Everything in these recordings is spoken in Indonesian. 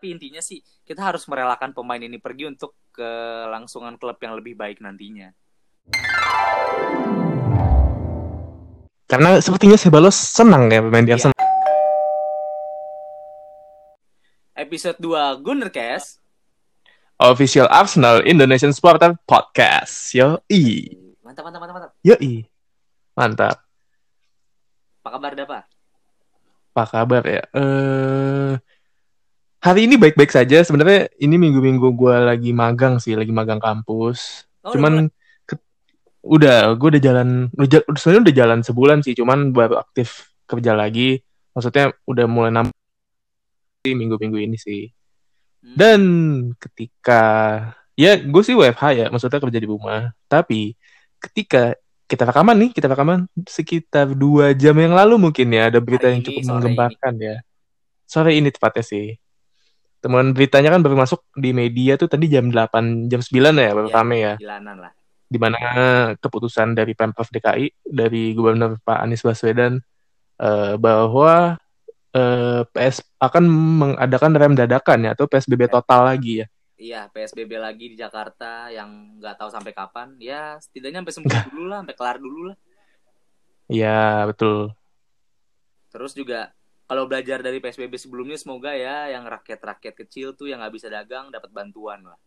Tapi intinya sih kita harus merelakan pemain ini pergi untuk kelangsungan klub yang lebih baik nantinya. Karena sepertinya Sebalos senang ya bermain di Iya. Arsenal. Episode 2 Gunnercast. Official Arsenal Indonesian Supporter Podcast. Yoi. Mantap, mantap, mantap, mantap. Yoi. Mantap. Apa kabar, Dapa? Apa kabar ya? Eh hari ini baik-baik saja. Sebenarnya ini minggu-minggu gue lagi magang sih, lagi magang kampus. Oh, cuman ke- udah, gue udah jalan, udah, sebenarnya udah jalan sebulan sih. Cuman baru aktif kerja lagi. Maksudnya udah mulai nambah minggu-minggu ini sih. Hmm. Dan ketika ya gue sih WFH ya, maksudnya kerja di rumah. Tapi ketika kita rekaman nih, kita rekaman sekitar dua jam yang lalu mungkin ya ada berita Hari yang cukup menggemparkan ya. Sore ini tepatnya sih. Temuan beritanya kan baru masuk di media tuh tadi jam 8, jam 9 ya baru Iya, rame ya. Lah. Di mana keputusan dari Pemprov DKI dari Gubernur Pak Anies Baswedan eh, bahwa eh, PS akan mengadakan rem dadakan ya atau PSBB total lagi ya. Iya, PSBB lagi di Jakarta yang nggak tahu sampai kapan. Ya, setidaknya sampai sembuh dulu lah, sampai kelar dulu lah. Iya, betul. Terus juga kalau belajar dari PSBB sebelumnya semoga ya yang rakyat-rakyat kecil tuh yang nggak bisa dagang dapat bantuan lah.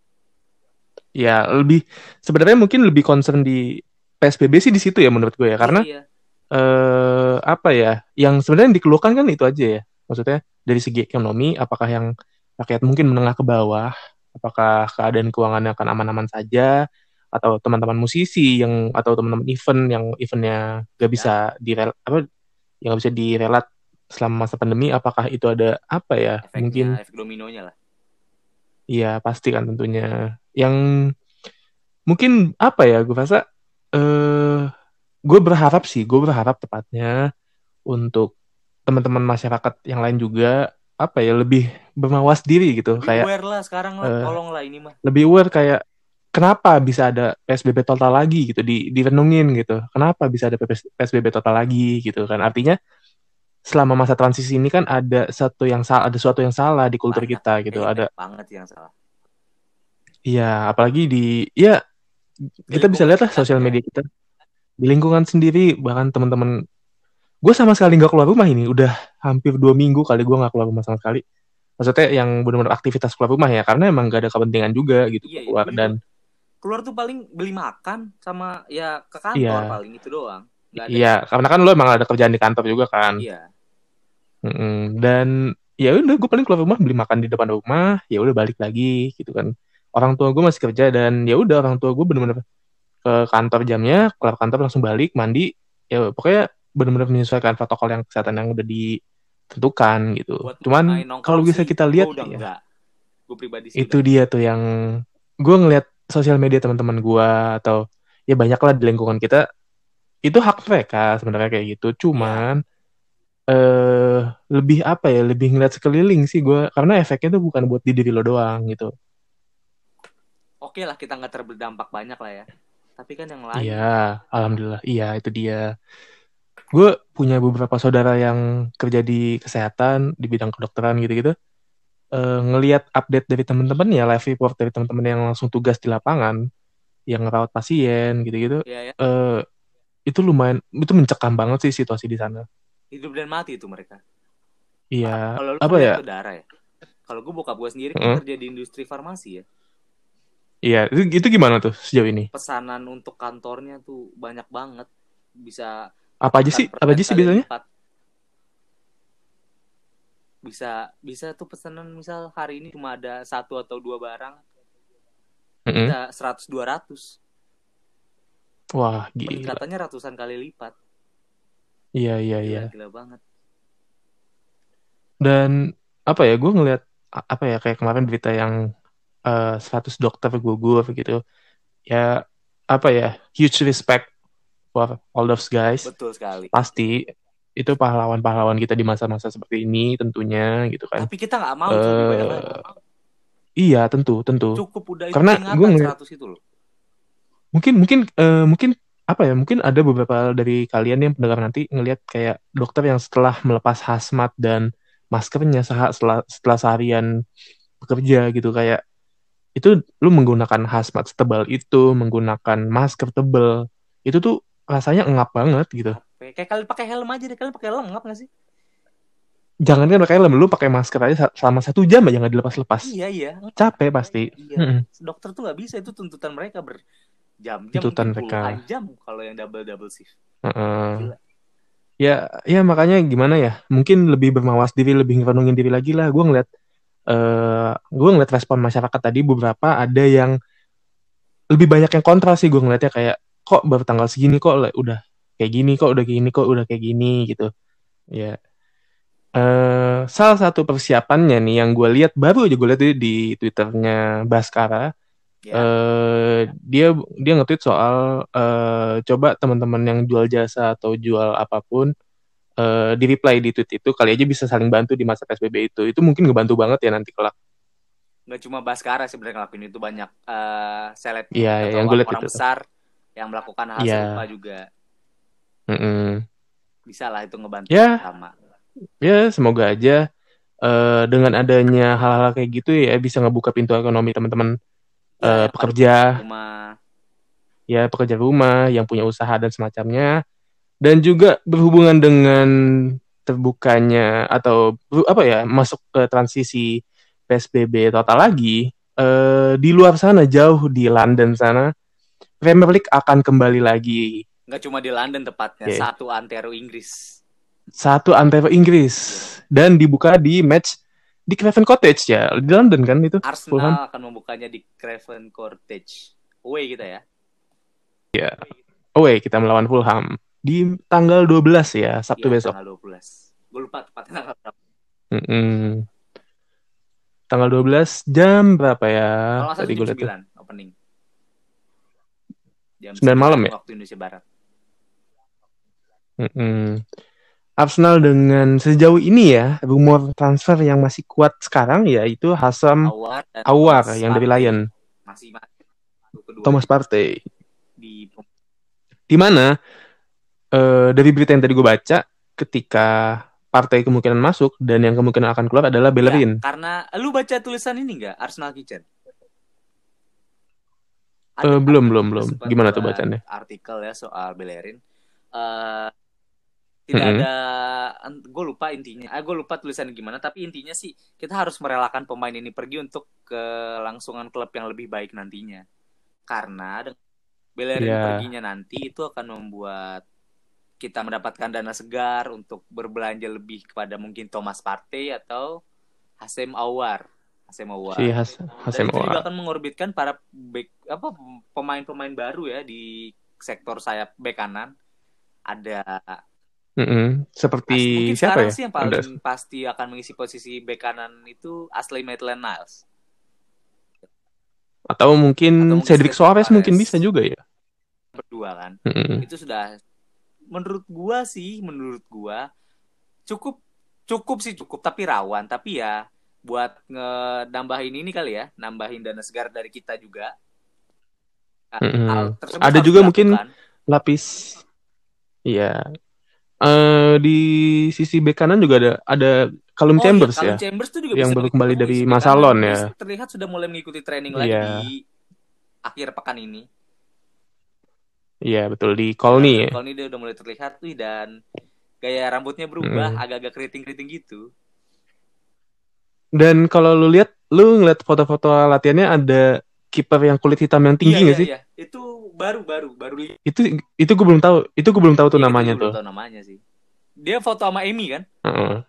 Ya, lebih sebenarnya mungkin lebih concern di PSBB sih di situ ya menurut gue ya. Karena Iya, eh apa ya, yang sebenarnya dikeluhkan kan itu aja ya. Maksudnya dari segi ekonomi, apakah yang rakyat mungkin menengah ke bawah, apakah keadaan keuangannya akan aman-aman saja, atau teman-teman musisi yang atau teman-teman event yang eventnya gak bisa direl apa yang gak bisa direlat selama masa pandemi, apakah itu ada apa ya? efeknya, Mungkin efek dominonya lah. Iya pasti kan tentunya. Yang mungkin apa ya? Gue rasa eh gue berharap sih, gue berharap tepatnya untuk teman-teman masyarakat yang lain juga apa ya lebih bermawas diri gitu, Lebih kayak aware lah sekarang lah, eh, tolong lah ini mah. lebih aware kayak kenapa bisa ada PSBB total lagi gitu di direnungin gitu. Kenapa bisa ada PS PSBB total lagi gitu kan? Artinya selama masa transisi ini kan ada satu yang salah, ada sesuatu yang salah di kultur Banyak, kita gitu. kayaknya Ada banyak banget yang salah. Iya, apalagi di ya kita bisa lihat lah sosial media kita di lingkungan sendiri bahkan teman-teman gue sama sekali nggak keluar rumah ini udah hampir dua minggu kali gue nggak keluar rumah sama sekali maksudnya yang benar-benar aktivitas keluar rumah ya karena emang gak ada kepentingan juga gitu Iya, iya, keluar gue dan Keluar tuh paling beli makan sama ya ke kantor Iya. paling itu doang. Ada. iya karena kan lo emang ada kerjaan di kantor juga kan Iya. Mm-mm. dan ya udah gue paling keluar rumah beli makan di depan rumah ya udah balik lagi gitu kan orang tua gue masih kerja dan ya udah orang tua gue bener-bener ke kantor jamnya keluar kantor langsung balik mandi ya pokoknya bener-bener menyesuaikan protokol yang kesehatan yang udah ditentukan gitu Buat cuman kalau bisa kita lihat ya, enggak. Gue pribadi sih itu udah. dia tuh yang gue ngeliat sosial media teman-teman gue atau ya banyak lah di lingkungan kita itu hak mereka sebenarnya kayak gitu cuman eh lebih apa ya lebih ngeliat sekeliling sih gue karena efeknya tuh bukan buat di diri lo doang gitu Oke lah kita nggak terdampak banyak lah ya. Tapi kan yang lain. iya alhamdulillah iya itu dia gue punya beberapa saudara yang kerja di kesehatan di bidang kedokteran gitu-gitu eh ngelihat update dari teman-teman ya live report dari teman-teman yang langsung tugas di lapangan yang ngerawat pasien gitu-gitu Iya ya. eh itu lumayan itu mencekam banget sih situasi di sana. Hidup dan mati itu mereka. Iya, Kalau lu apa kan ya? saudara ya. Kalau gue bokap gue sendiri kan kerja di industri farmasi ya. Iya, itu, itu gimana tuh sejauh ini? Pesanan untuk kantornya tuh banyak banget. Bisa Apa aja sih? Apa aja sih biasanya? Bisa bisa tuh pesanan misal hari ini cuma ada satu atau dua barang Mm-mm. bisa 100 200. Wah, gila. Peningkatannya ratusan kali lipat. Iya, iya, iya. Gila, banget. Dan apa ya? Gue ngelihat apa ya kayak kemarin berita yang eh, 100 dokter gugur gitu. Ya apa ya? Huge respect for all those guys. Betul sekali. Pasti itu pahlawan-pahlawan kita di masa-masa seperti ini tentunya gitu kan. Tapi kita nggak mau. Eh, iya, tentu, tentu. Cukup udah itu Karena gua ngeliat- 100 itu loh. mungkin mungkin eh, mungkin apa ya mungkin ada beberapa dari kalian yang pendengar nanti ngelihat kayak dokter yang setelah melepas hazmat dan maskernya setelah setelah seharian bekerja gitu kayak itu lu menggunakan hazmat tebal itu, menggunakan masker tebal, itu tuh rasanya ngap banget gitu. Kayak kalian pakai helm aja deh, kalian pakai helm ngap gak sih? Jangan kan pakai helm, lu pakai masker aja selama satu jam aja nggak dilepas-lepas. Iya iya. Capek pasti. Iya. Mm-mm. Dokter tuh nggak bisa itu tuntutan mereka berjam-jam, Tuntutan mereka. jam kalau yang double double shift. Heeh. Gila. Ya, ya makanya gimana ya? Mungkin lebih bermawas diri, lebih ngerenungin diri lagi lah. Gue ngeliat, eh gue ngeliat respon masyarakat tadi beberapa ada yang lebih banyak yang kontra sih gue ngeliatnya kayak kok baru tanggal segini kok udah kayak gini kok udah gini kok udah kayak gini gitu. Ya, eh salah satu persiapannya nih yang gue lihat baru aja gue lihat di, di twitternya Baskara. Ya. eh dia dia nge-tweet soal eh coba teman-teman yang jual jasa atau jual apa pun eh di reply di tweet itu kali aja bisa saling bantu di masa PSBB itu. Itu mungkin ngebantu banget ya nanti kelak. nggak cuma Baskara sebenarnya ngelakuin itu banyak eh seleb Iya, atau yang lihat orang itu. besar yang melakukan hal Iya. serupa juga Mm-mm. bisa lah itu ngebantu Ya. sama Ya semoga aja eh dengan adanya hal-hal kayak gitu ya bisa ngebuka pintu ekonomi teman-teman Ya, yang pekerja. rumah. Ya pekerja rumah yang punya usaha dan semacamnya. Dan juga berhubungan dengan terbukanya atau apa ya masuk ke transisi PSBB total lagi eh, di luar sana jauh di London sana Premier League akan kembali lagi. Nggak cuma di London tepatnya Oke. satu antero Inggris. Satu antara Inggris. Dan dibuka di match di Craven Cottage ya di London kan itu Arsenal Fulham. akan membukanya di Craven Cottage away kita ya away kita melawan Fulham di tanggal 12 ya Sabtu Iya, besok tanggal 12 gue lupa tepatnya tanggal berapa Mm-mm. Tanggal 12 jam berapa ya? kalau Tadi gue lihat tuh. 9 opening jam 9 malam ya? waktu Indonesia Barat Mm-mm. Arsenal dengan sejauh ini ya rumor transfer yang masih kuat sekarang ya itu Hasam Awar yang dari Lion, masih masih Thomas Partey. di Di mana eh, dari berita yang tadi gue baca ketika Partey kemungkinan masuk dan yang kemungkinan akan keluar adalah Bellerin. Ya, karena lu baca tulisan ini nggak Arsenal Kitchen? Eh, belum, belum, belum. Gimana tuh buat bacaannya? Artikel ya soal Bellerin. Eh tidak Mm-mm. ada, gue lupa intinya. Ah, gue lupa tulisan gimana. Tapi intinya sih kita harus merelakan pemain ini pergi untuk kelangsungan klub yang lebih baik nantinya. Karena dengan Bellerin Iya. perginya nanti itu akan membuat kita mendapatkan dana segar untuk berbelanja lebih kepada mungkin Thomas Partey atau Hasem Awar. Hasem Awar. Si Has Hasem itu juga Awar. akan mengorbitkan para back apa pemain-pemain baru ya di sektor sayap bek kanan. Ada Mm-mm. Seperti mungkin siapa sekarang ya? sih yang paling pasti akan mengisi posisi bek kanan itu Ashley Maitland-Niles. Atau mungkin Atau mungkin Cedric Soares Soares. mungkin bisa juga ya. Berdua kan. Mm-mm. Itu sudah menurut gua sih, menurut gua cukup cukup sih cukup tapi rawan tapi ya buat nambahin ini kali ya, nambahin dana segar dari kita juga. Hal tersebut Ada juga mungkin lapis Iya. Eh di sisi bek kanan juga ada ada Callum Oh Chambers iya, ya. Callum Chambers tuh juga Yang baru kembali dari bek masa kanan. loan Terus ya. Terlihat sudah mulai mengikuti training lagi Iya. di akhir pekan ini. Iya, betul di Colney ya. Kalau ini dia udah mulai terlihat tuh dan gaya rambutnya berubah, Mm. agak-agak keriting-keriting gitu. Dan kalau lu lihat, lu ngeliat foto-foto latihannya ada kiper yang kulit hitam yang tinggi iya, nggak iya, sih? Iya. Itu baru baru baru. Itu itu gue belum tahu. Itu gue belum tahu tuh Iya, namanya tuh. belum tahu namanya sih. Dia foto sama Amy kan? Heeh.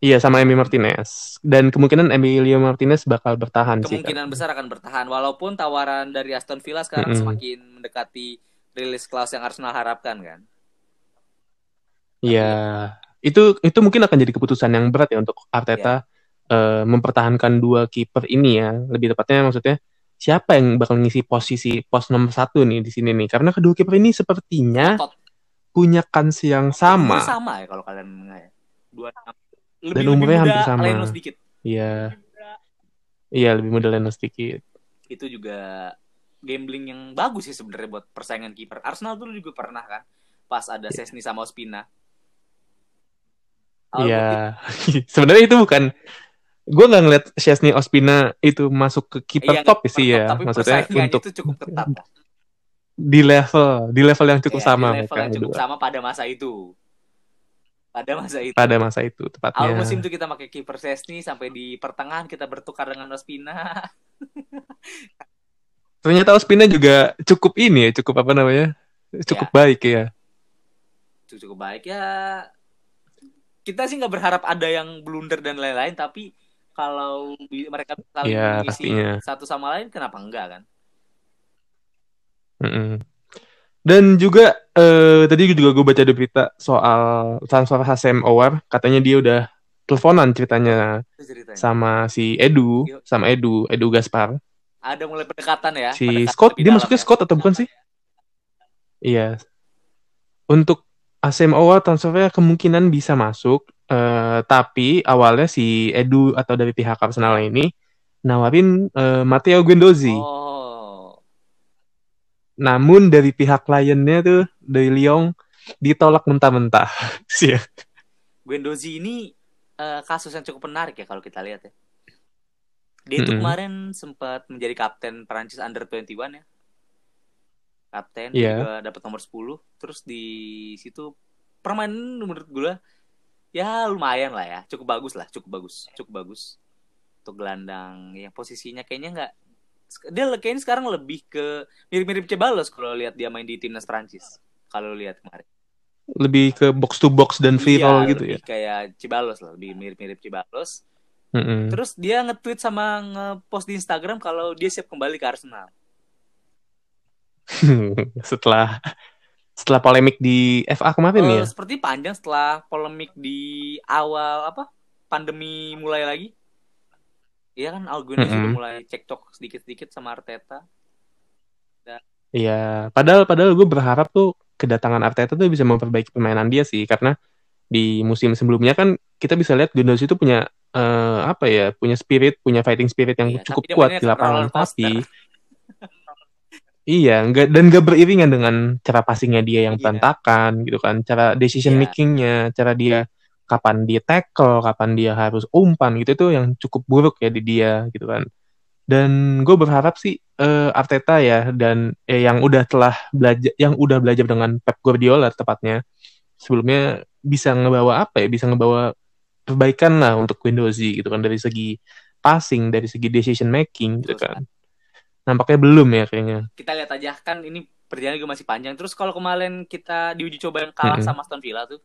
Iya sama Emi Martinez. Dan kemungkinan Emilio Martinez bakal bertahan sih. Kemungkinan besar akan bertahan walaupun tawaran dari Aston Villa sekarang Mm-mm. semakin mendekati rilis clause yang Arsenal harapkan kan. Iya, itu itu mungkin akan jadi keputusan yang berat ya untuk Arteta eh, mempertahankan dua kiper ini ya. Lebih tepatnya maksudnya siapa yang bakal ngisi posisi pos nomor satu nih di sini nih? Karena kedua kiper ini sepertinya Tot- punya kans yang sama. sama ya kalau kalian ya. Dua lebih, Dan lebih umurnya muda hampir sama. Leno sedikit. Iya, iya lebih muda Leno sedikit. Itu juga gambling yang bagus sih sebenarnya buat persaingan kiper. Arsenal dulu juga pernah kan pas ada Sesni sama Ospina. Iya, sebenarnya itu bukan gue nggak ngeliat Chesney Ospina itu masuk ke keeper Iya, top sih top, ya tapi maksudnya untuk itu cukup ketat di level di level yang cukup Iya, sama di level mereka yang cukup sama pada masa itu. Pada masa itu. pada masa itu Awal tepatnya musim tuh kita pakai kiper Chesney sampai di pertengahan kita bertukar dengan Ospina. ternyata Ospina juga cukup ini ya cukup apa namanya cukup baik ya Itu cukup baik ya. Kita sih nggak berharap ada yang blunder dan lain-lain, tapi kalau mereka saling Iya, mengisi pastinya. satu sama lain, kenapa enggak kan? Mm-mm. dan juga eh, tadi juga gue baca di berita soal transfer Hasem Owar katanya dia udah teleponan ceritanya ceritanya. sama si Edu Yuk. sama Edu Edu Gaspar Ada mulai pendekatan ya. si pendekatan Scott dia masuknya ya. Scott atau bukan sih iya untuk Hasem Owar transfernya kemungkinan bisa masuk eh, tapi awalnya si Edu atau dari pihak Arsenal ini nawarin eh, Matteo Guendouzi Oh, namun dari pihak kliennya tuh dari Lyon ditolak mentah-mentah sih ya. Guendouzi ini eh, kasus yang cukup menarik ya kalau kita lihat ya. Dia itu Mm-mm. kemarin sempat menjadi kapten Prancis Under 21 ya. Kapten Iya. juga dapat nomor 10. Terus di situ permainan menurut gue ya lumayan lah ya, cukup bagus lah, cukup bagus, cukup bagus. Untuk gelandang yang posisinya kayaknya nggak dia kayaknya sekarang lebih ke mirip-mirip Ceballos kalau lihat dia main di timnas Prancis. Kalau lihat kemarin. lebih ke box to box dan Iya, roll gitu ya. lebih kayak Cibalos lah, lebih mirip-mirip Cibalos. Mm-mm. Terus dia nge-tweet sama nge-post di Instagram kalau dia siap kembali ke Arsenal. setelah setelah polemik di FA kemarin Eh, ya. seperti panjang setelah polemik di awal apa pandemi mulai lagi. Iya kan Algunes Mm-mm. udah mulai cekcok sedikit-sedikit sama Arteta. Iya, padahal padahal gue berharap tuh kedatangan Arteta tuh bisa memperbaiki permainan dia sih karena di musim sebelumnya kan kita bisa lihat Gundogan itu punya eh, apa ya, punya spirit, punya fighting spirit yang Iya, cukup kuat di lapangan tapi Iya, enggak dan gak beriringan dengan cara passingnya dia yang Iya. berantakan gitu kan, cara decision Iya. makingnya, cara dia kapan dia tackle, kapan dia harus umpan gitu itu yang cukup buruk ya di dia gitu kan. Dan gue berharap sih eh, Arteta ya dan eh, yang udah telah belajar, yang udah belajar dengan Pep Guardiola tepatnya sebelumnya bisa ngebawa apa ya, bisa ngebawa perbaikan lah untuk Guendouzi gitu kan dari segi passing, dari segi decision making gitu kan. Nampaknya belum ya kayaknya. Kita lihat aja kan ini perjalanan juga masih panjang. Terus kalau kemarin kita di uji coba yang kalah Mm-mm. sama Aston Villa tuh,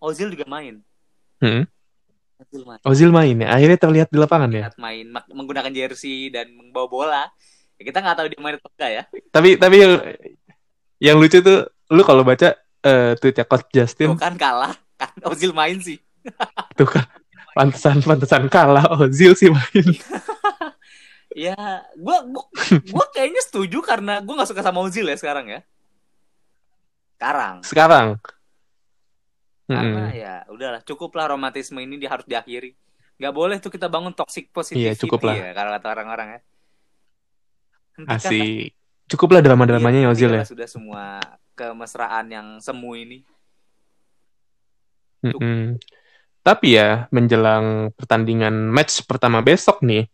Ozil juga main. Hmm. Ozil main. Ozil main ya, akhirnya terlihat di lapangan ya. Lihat main mak- menggunakan jersey dan membawa bola. Ya, kita nggak tahu dia main atau enggak ya. Tapi tapi yang, yang lucu tuh, lu kalau baca eh tweetnya Coach Justin, Tuh kan kalah, kan Ozil main sih. tuh kan pantesan pantesan kalah Ozil sih main. Ya, gua gua, gua kayaknya setuju karena gua nggak suka sama Ozil ya sekarang ya. Sekarang. Sekarang. Karena Mm-mm. ya udahlah, cukuplah romantisme ini dia harus diakhiri. Nggak boleh tuh kita bangun toxic positivity Iya, cukup lah. ya kalau kata orang-orang ya. Hentikan. Asik. Cukuplah drama-dramanya Iya, ya Ozil ya. sudah semua kemesraan yang semu ini. Mm-mm. Tapi ya menjelang pertandingan match pertama besok nih,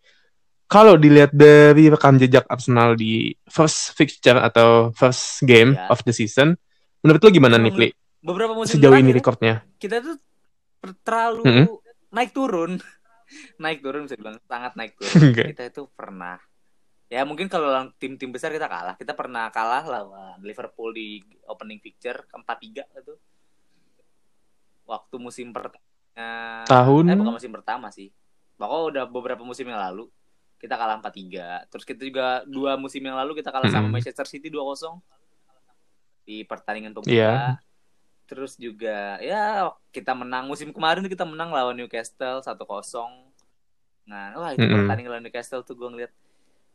kalau dilihat dari rekam jejak Arsenal di first fixture atau first game Iya. of the season, menurut lu gimana nih, Pli? Beberapa musim Sejauh ini recordnya? kita tuh terlalu Mm-mm. naik turun. naik turun bisa bilang sangat naik turun. Enggak. kita itu pernah ya mungkin kalau lawan tim-tim besar kita kalah. Kita pernah kalah lawan Liverpool di opening picture 4-3 itu. Waktu musim pertama Tahun? eh bukan musim pertama sih. Pokoknya udah beberapa musim yang lalu kita kalah 4-3. Terus kita juga dua musim yang lalu kita kalah sama Mm-mm. Manchester City 2-0 di pertandingan pembuka. Iya. Terus juga ya kita menang musim kemarin tuh kita menang lawan Newcastle 1-0. Nah, wah itu Mm-mm. pertandingan lawan Newcastle tuh gue ngeliat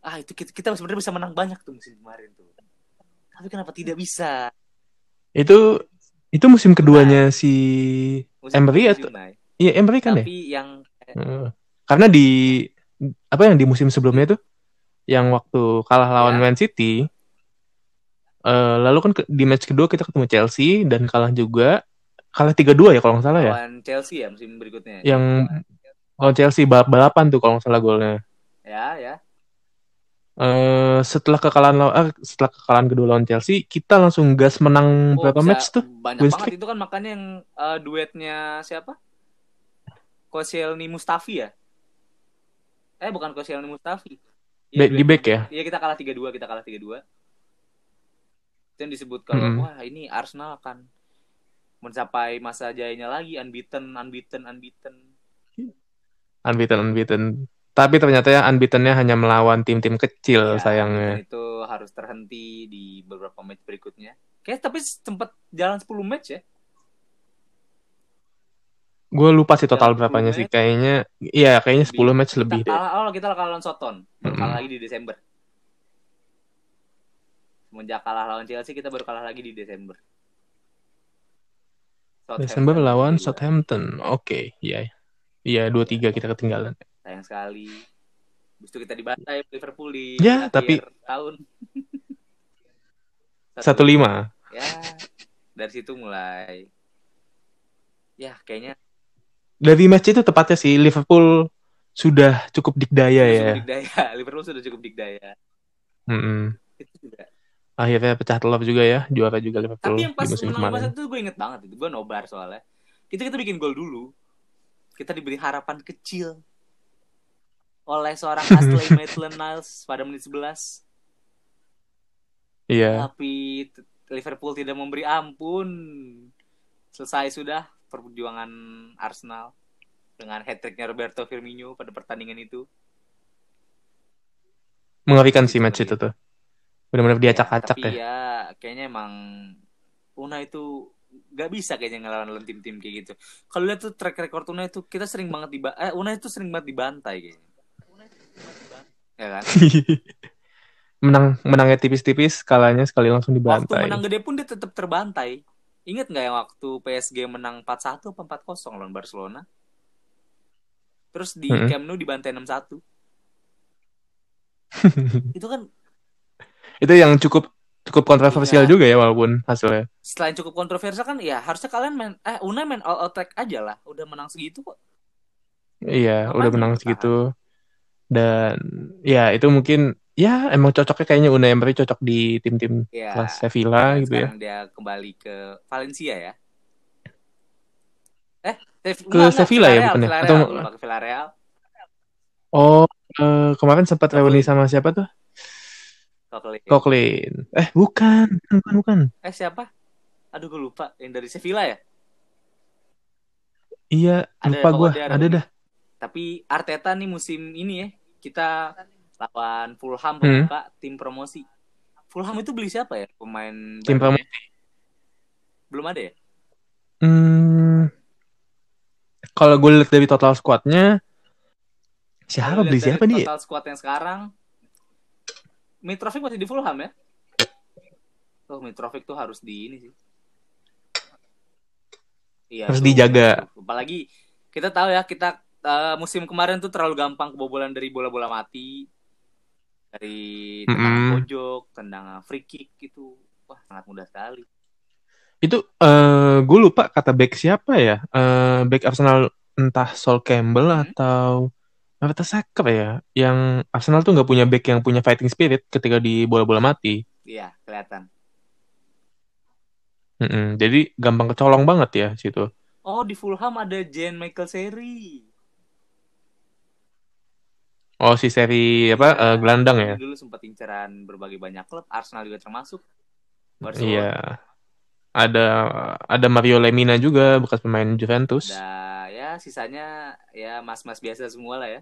ah itu kita, kita sebenarnya bisa menang banyak tuh musim kemarin tuh. Tapi kenapa tidak bisa? Itu itu musim keduanya si Musim Emery atau iya Emery kan ya? Tapi yang eh, Heeh. Karena di apa yang di musim sebelumnya itu yang waktu kalah lawan Ya. Man City eh, lalu kan ke- di match kedua kita ketemu Chelsea dan kalah juga kalah 3-2 ya kalau nggak salah ya. lawan Chelsea ya musim berikutnya. Yang Oh Chelsea balap balapan tuh kalau nggak salah golnya. Ya, ya. Eh setelah kekalahan law- eh, setelah kekalahan kedua lawan Chelsea, kita langsung gas menang Oh, berapa match tuh? banyak Win banget streak? itu kan makanya yang eh, duetnya siapa? Koscielny Mustafi ya? Eh bukan Koscielny Mustafi. Iya, Back- di back ya? Iya kita kalah 3-2, kita kalah 3-2. Itu yang disebut kalau Mm-mm. wah ini Arsenal akan mencapai masa jayanya lagi unbeaten, unbeaten, unbeaten. Unbeaten, unbeaten. Tapi ternyata ya unbeatennya hanya melawan tim-tim kecil Ya, sayangnya. itu harus terhenti di beberapa match berikutnya. Kayak tapi sempat jalan 10 match ya. Gue lupa sih total Dalam 10 berapanya sih. Kayaknya, iya kayaknya 10 match Kita lebih deh. kalah, oh kita kalah lawan Soton. Baru kalah lagi di Desember. Semenjak kalah lawan Chelsea kita baru kalah lagi di Desember. Desember lawan 3-2. Southampton. Oke, iya. Iya, 2-3 kita ketinggalan. Sayang sekali. Habis itu kita dibantai Liverpool di Ya, tapi- tahun. 1-5. Ya, dari situ mulai. Ya, kayaknya Dari match itu tepatnya sih Liverpool sudah cukup dikdaya sudah ya. cukup dikdaya. Liverpool sudah cukup dikdaya. Mm-mm. Itu juga. Akhirnya pecah telur juga ya, juara juga Liverpool Tapi yang pas menang masa itu gue inget banget itu. Gue nobar soalnya. Itu kita bikin gol dulu. Kita diberi harapan kecil oleh seorang Ashley Maitland-Niles pada menit 11. Iya. Tapi t- Liverpool tidak memberi ampun. Selesai sudah perjuangan Arsenal dengan hat-tricknya Roberto Firmino pada pertandingan itu. Mengerikan sih match itu tuh. Benar-benar diacak-acak tapi ya. ya kayaknya emang Una itu gak bisa kayaknya ngelawan lawan tim-tim kayak gitu. Kalau lihat tuh track record Una itu kita sering banget di eh Una itu sering banget dibantai kayaknya. Ya kan? menang menangnya tipis-tipis, kalahnya sekali langsung Waktu dibantai. menang gede pun dia tetap terbantai. Ingat nggak yang waktu PSG menang 4-1 apa 4-0 lawan Barcelona? Terus di Mm-mm. Camp Nou dibantai 6-1. Itu kan itu yang cukup cukup kontroversial Iya. juga ya walaupun hasilnya. selain cukup kontroversial kan ya harusnya kalian main eh Una main all out track aja lah. Udah menang segitu kok. Iya, udah menang segitu. Dan ya itu mungkin ya emang cocoknya kayaknya Unai Emery cocok di tim-tim Ya. kelas Sevilla gitu ya. dia kembali ke Valencia ya. Eh, Ke Sevilla ya bukannya? Villarreal, Atau- ke Villarreal. Oh, eh, kemarin sempat reuni sama siapa tuh? Coquelin. Eh, bukan, bukan, bukan. Eh siapa? Aduh gue lupa. Yang dari Sevilla ya? Iya, Ada, lupa gue. pokoknya ada Ada dah. Tapi Arteta nih musim ini ya, kita lawan Fulham Hmm. pembuka tim promosi. Fulham itu beli siapa ya pemain Tim barunya? Belum ada ya? Hmm, kalau gue lihat dari total squadnya, siapa beli siapa dia? Total squad yang sekarang Mitrovic masih di Fulham ya? Oh, Mitrovic tuh harus di ini sih. Iya, Harus tuh, dijaga. tuh. Apalagi kita tahu ya, kita eh, musim kemarin tuh terlalu gampang kebobolan dari bola-bola mati. Dari tendangan Mm-mm. pojok, tendangan free kick gitu. Wah, sangat mudah sekali. Itu eh gue lupa kata back siapa ya? Eh back Arsenal entah Sol Campbell Hmm. atau Mertesacker ya, yang Arsenal tuh nggak punya back yang punya fighting spirit ketika di bola-bola mati. Iya, kelihatan. Mm-mm, Jadi gampang kecolong banget ya situ. Oh, di Fulham ada Jen Michael Seri. Oh si seri apa Iya, eh, gelandang ya? Dulu sempat inceran berbagai banyak klub, Arsenal juga termasuk. Iya. Barcelona Ada ada Mario Lemina juga bekas pemain Juventus. ada ya sisanya ya mas-mas biasa semua lah ya.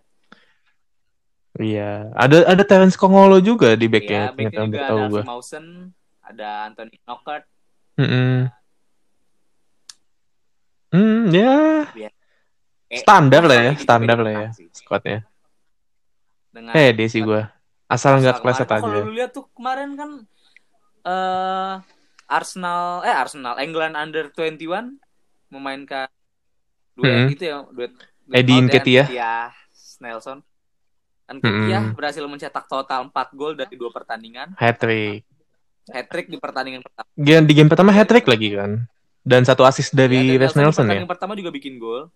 Iya. Ada ada Terence Kongolo juga di backnya. ya, backnya ternyata juga ada gue. Mawson, ada Anthony Knockert, Mm-mm. Hmm, ya Eh, standar lah ya, standar lah ya squadnya. Dengan Pede sih gue. Asal nggak kepleset aja. Kalau lu lihat tuh kemarin kan eh Arsenal eh Arsenal England under 21 memainkan duet Mm-mm. itu ya duet, duet Eddie ya, Nketiah. Nketiah, Nelson. Nketiah Mm-mm. berhasil mencetak total 4 gol dari dua pertandingan, Hat trick. hat trick di pertandingan pertama. Di game pertama hat trick lagi kan. Dan satu assist dari Ya, dan Reece Nelson Nelson ya. pertandingan pertama juga bikin gol.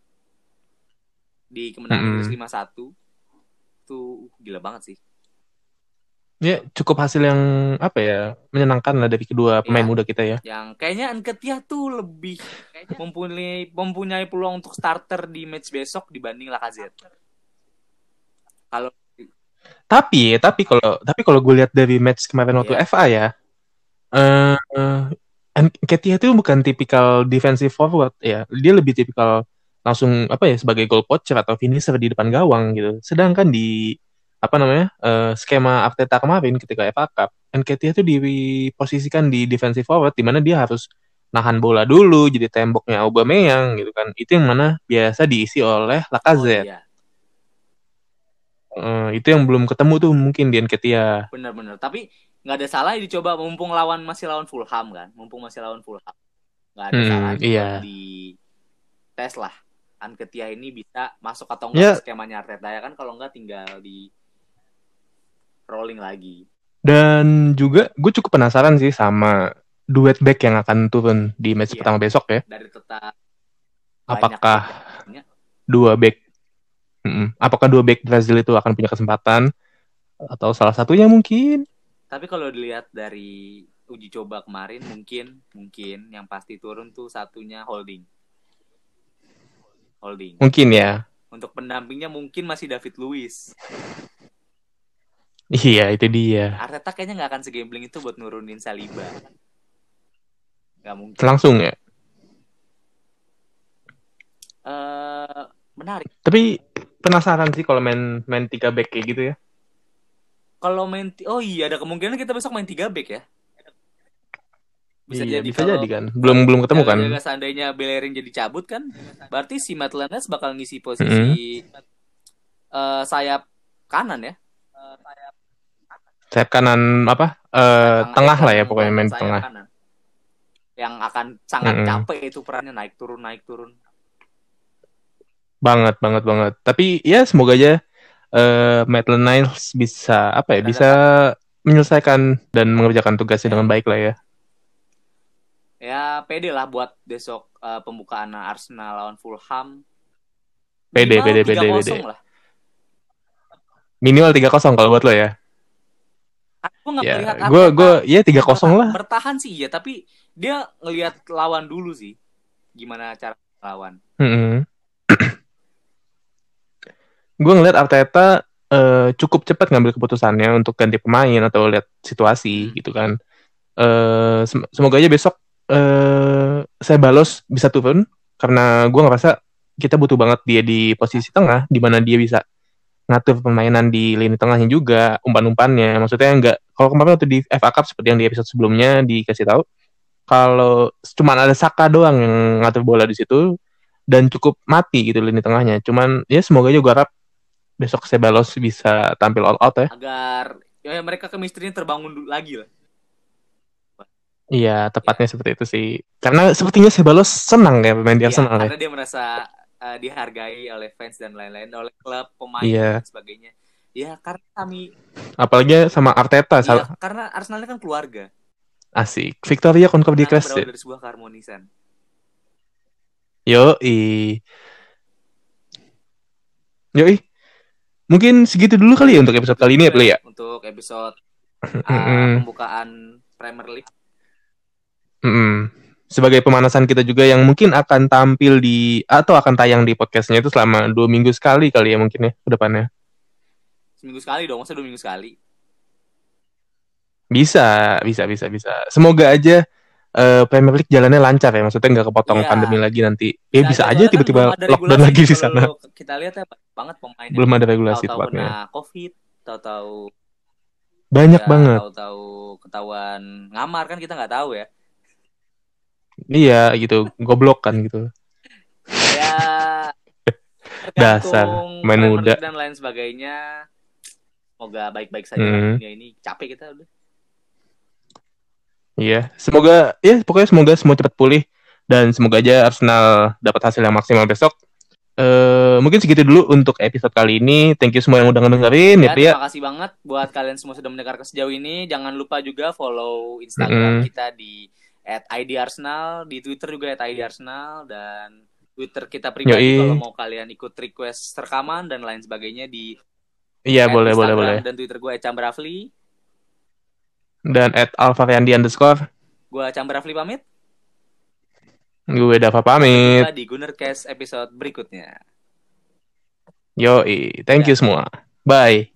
di kemenangan Mm-mm. Inggris 5-1 itu gila banget sih Ya cukup hasil yang apa ya menyenangkan lah dari kedua pemain Iya. muda kita ya. yang kayaknya Nketiah tuh lebih mempunyai mempunyai peluang untuk starter di match besok dibanding Lacazette. Kalau Tapi tapi kalau tapi kalau gue lihat dari match kemarin waktu Iya. FA ya, eh Nketiah itu bukan tipikal defensive forward ya. Dia lebih tipikal langsung apa ya sebagai goal poacher atau finisher di depan gawang gitu. Sedangkan di apa namanya eh, skema Arteta kemarin ketika FA Cup, Nketiah itu diposisikan di defensive forward di mana dia harus nahan bola dulu jadi temboknya Aubameyang gitu kan. Itu yang mana biasa diisi oleh oh Lacazette. iya, Eh, itu yang belum ketemu tuh mungkin di Nketiah. benar-benar. Tapi nggak ada salah dicoba mumpung lawan masih lawan Fulham kan, mumpung masih lawan Fulham. Nggak ada Hmm, salah iya. di tes lah. Nketiah ini bisa masuk atau Ya. enggak ke skemanya Arteta ya kan kalau enggak tinggal di rolling lagi. Dan juga gue cukup penasaran sih sama duet back yang akan turun di match Iya. pertama besok ya. Dari tetap Apakah banyak dua back Mm-mm. apakah dua back Brazil itu akan punya kesempatan atau salah satunya mungkin Tapi kalau dilihat dari uji coba kemarin mungkin mungkin yang pasti turun tuh satunya holding. Holding. mungkin ya. Untuk pendampingnya mungkin masih David Luiz. Iya, itu dia. Arteta kayaknya nggak akan segambling itu buat nurunin Saliba. Nggak mungkin. Langsung ya. Eh menarik. Tapi penasaran sih kalau main main tiga back kayak gitu ya. Kalau main oh iya ada kemungkinan kita besok main 3 back ya. Iya, bisa kalau- jadi kan. Belum belum ketemu kan. Seandainya Bellerin jadi cabut kan, berarti si Matt Lanes bakal ngisi posisi eh, sayap kanan ya. Sayap kanan apa? Eh, Sayap tengah kanan, lah ya sayap pokoknya main sayap tengah. kanan. Yang akan sangat Mm-mm. capek itu perannya naik turun naik turun. Banget, banget, banget. Tapi ya semoga aja eh Maitland Niles bisa apa ya, Ada bisa menyelesaikan dan mengerjakan tugasnya Ya. dengan baik lah ya. Ya pede lah buat besok eh, pembukaan Arsenal lawan Fulham. Pede, Minimal pede, pede, 3-0 pede. lah. Minimal 3-0 kalau buat lo ya. Aku nggak Ya, melihat gue gue ya 3-0 bertahan- lah. Bertahan sih iya, tapi dia ngelihat lawan dulu sih. Gimana cara lawan. Mm-mm. gue ngeliat Arteta eh, cukup cepat ngambil keputusannya untuk ganti pemain atau lihat situasi Hmm. gitu kan. Eh, sem- semoga aja besok eh saya balos bisa turun karena gue ngerasa kita butuh banget dia di posisi tengah di mana dia bisa ngatur permainan di lini tengahnya juga umpan-umpannya. Maksudnya nggak kalau kemarin waktu di FA Cup seperti yang di episode sebelumnya dikasih tahu kalau cuman ada Saka doang yang ngatur bola di situ dan cukup mati gitu lini tengahnya. Cuman ya semoga gue harap besok Sebalos bisa tampil all out ya. Agar ya mereka chemistry-nya terbangun lagi lah. Iya tepatnya seperti itu sih karena sepertinya Sebalos senang ya main di Iya, Arsenal ya karena dia merasa eh, dihargai oleh fans dan lain-lain, oleh klub, pemain Iya. dan sebagainya. Ya karena kami, apalagi sama Arteta iya, sal- karena Arsenal kan keluarga. asik Victoria Karena Class berawal ya dari sebuah keharmonisan. yo yo mungkin segitu dulu kali ya untuk episode kali ini ya Play ya Untuk episode uh, pembukaan Premier League. Mm-mm. sebagai pemanasan kita juga yang mungkin akan tampil di atau akan tayang di podcastnya itu selama dua minggu sekali kali ya mungkin ya ke depannya Seminggu sekali dong, masa dua minggu sekali? bisa bisa bisa bisa semoga aja eh, Premier League jalannya lancar ya maksudnya nggak kepotong Iya. pandemi lagi nanti ya bisa aja kan tiba-tiba ada lockdown lagi di sana Kita lihat ya banget pemain belum ada regulasi tahu-tahu tepatnya COVID, tahu-tahu banyak ya, banget tahu-tahu ketahuan ngamar kan kita nggak tahu ya. Iya gitu goblok kan gitu Ya Dasar, main muda. Dan lain sebagainya. Semoga baik-baik saja Hmm. dunia ini. Capek kita udah. Iya, semoga ya pokoknya semoga semua cepat pulih dan semoga aja Arsenal dapat hasil yang maksimal besok. Eh mungkin segitu dulu untuk episode kali ini. Thank you semua yang udah ngedengerin ya, Ya, Pria. terima kasih banget buat kalian semua sudah mendengarkan sejauh ini. Jangan lupa juga follow Instagram Mm-mm. kita di @idarsenal, di Twitter juga @idarsenal dan Twitter kita pribadi Yoi. kalau mau kalian ikut request rekaman dan lain sebagainya di Iya, at boleh, boleh, Instagram boleh. dan Twitter gue Cambrafli. Dan at alfariandi underscore. Gue Cambrafli pamit. Gue Dava pamit. Jumpa di Gunercast episode berikutnya. Yoi. Thank you Ya. semua. Bye.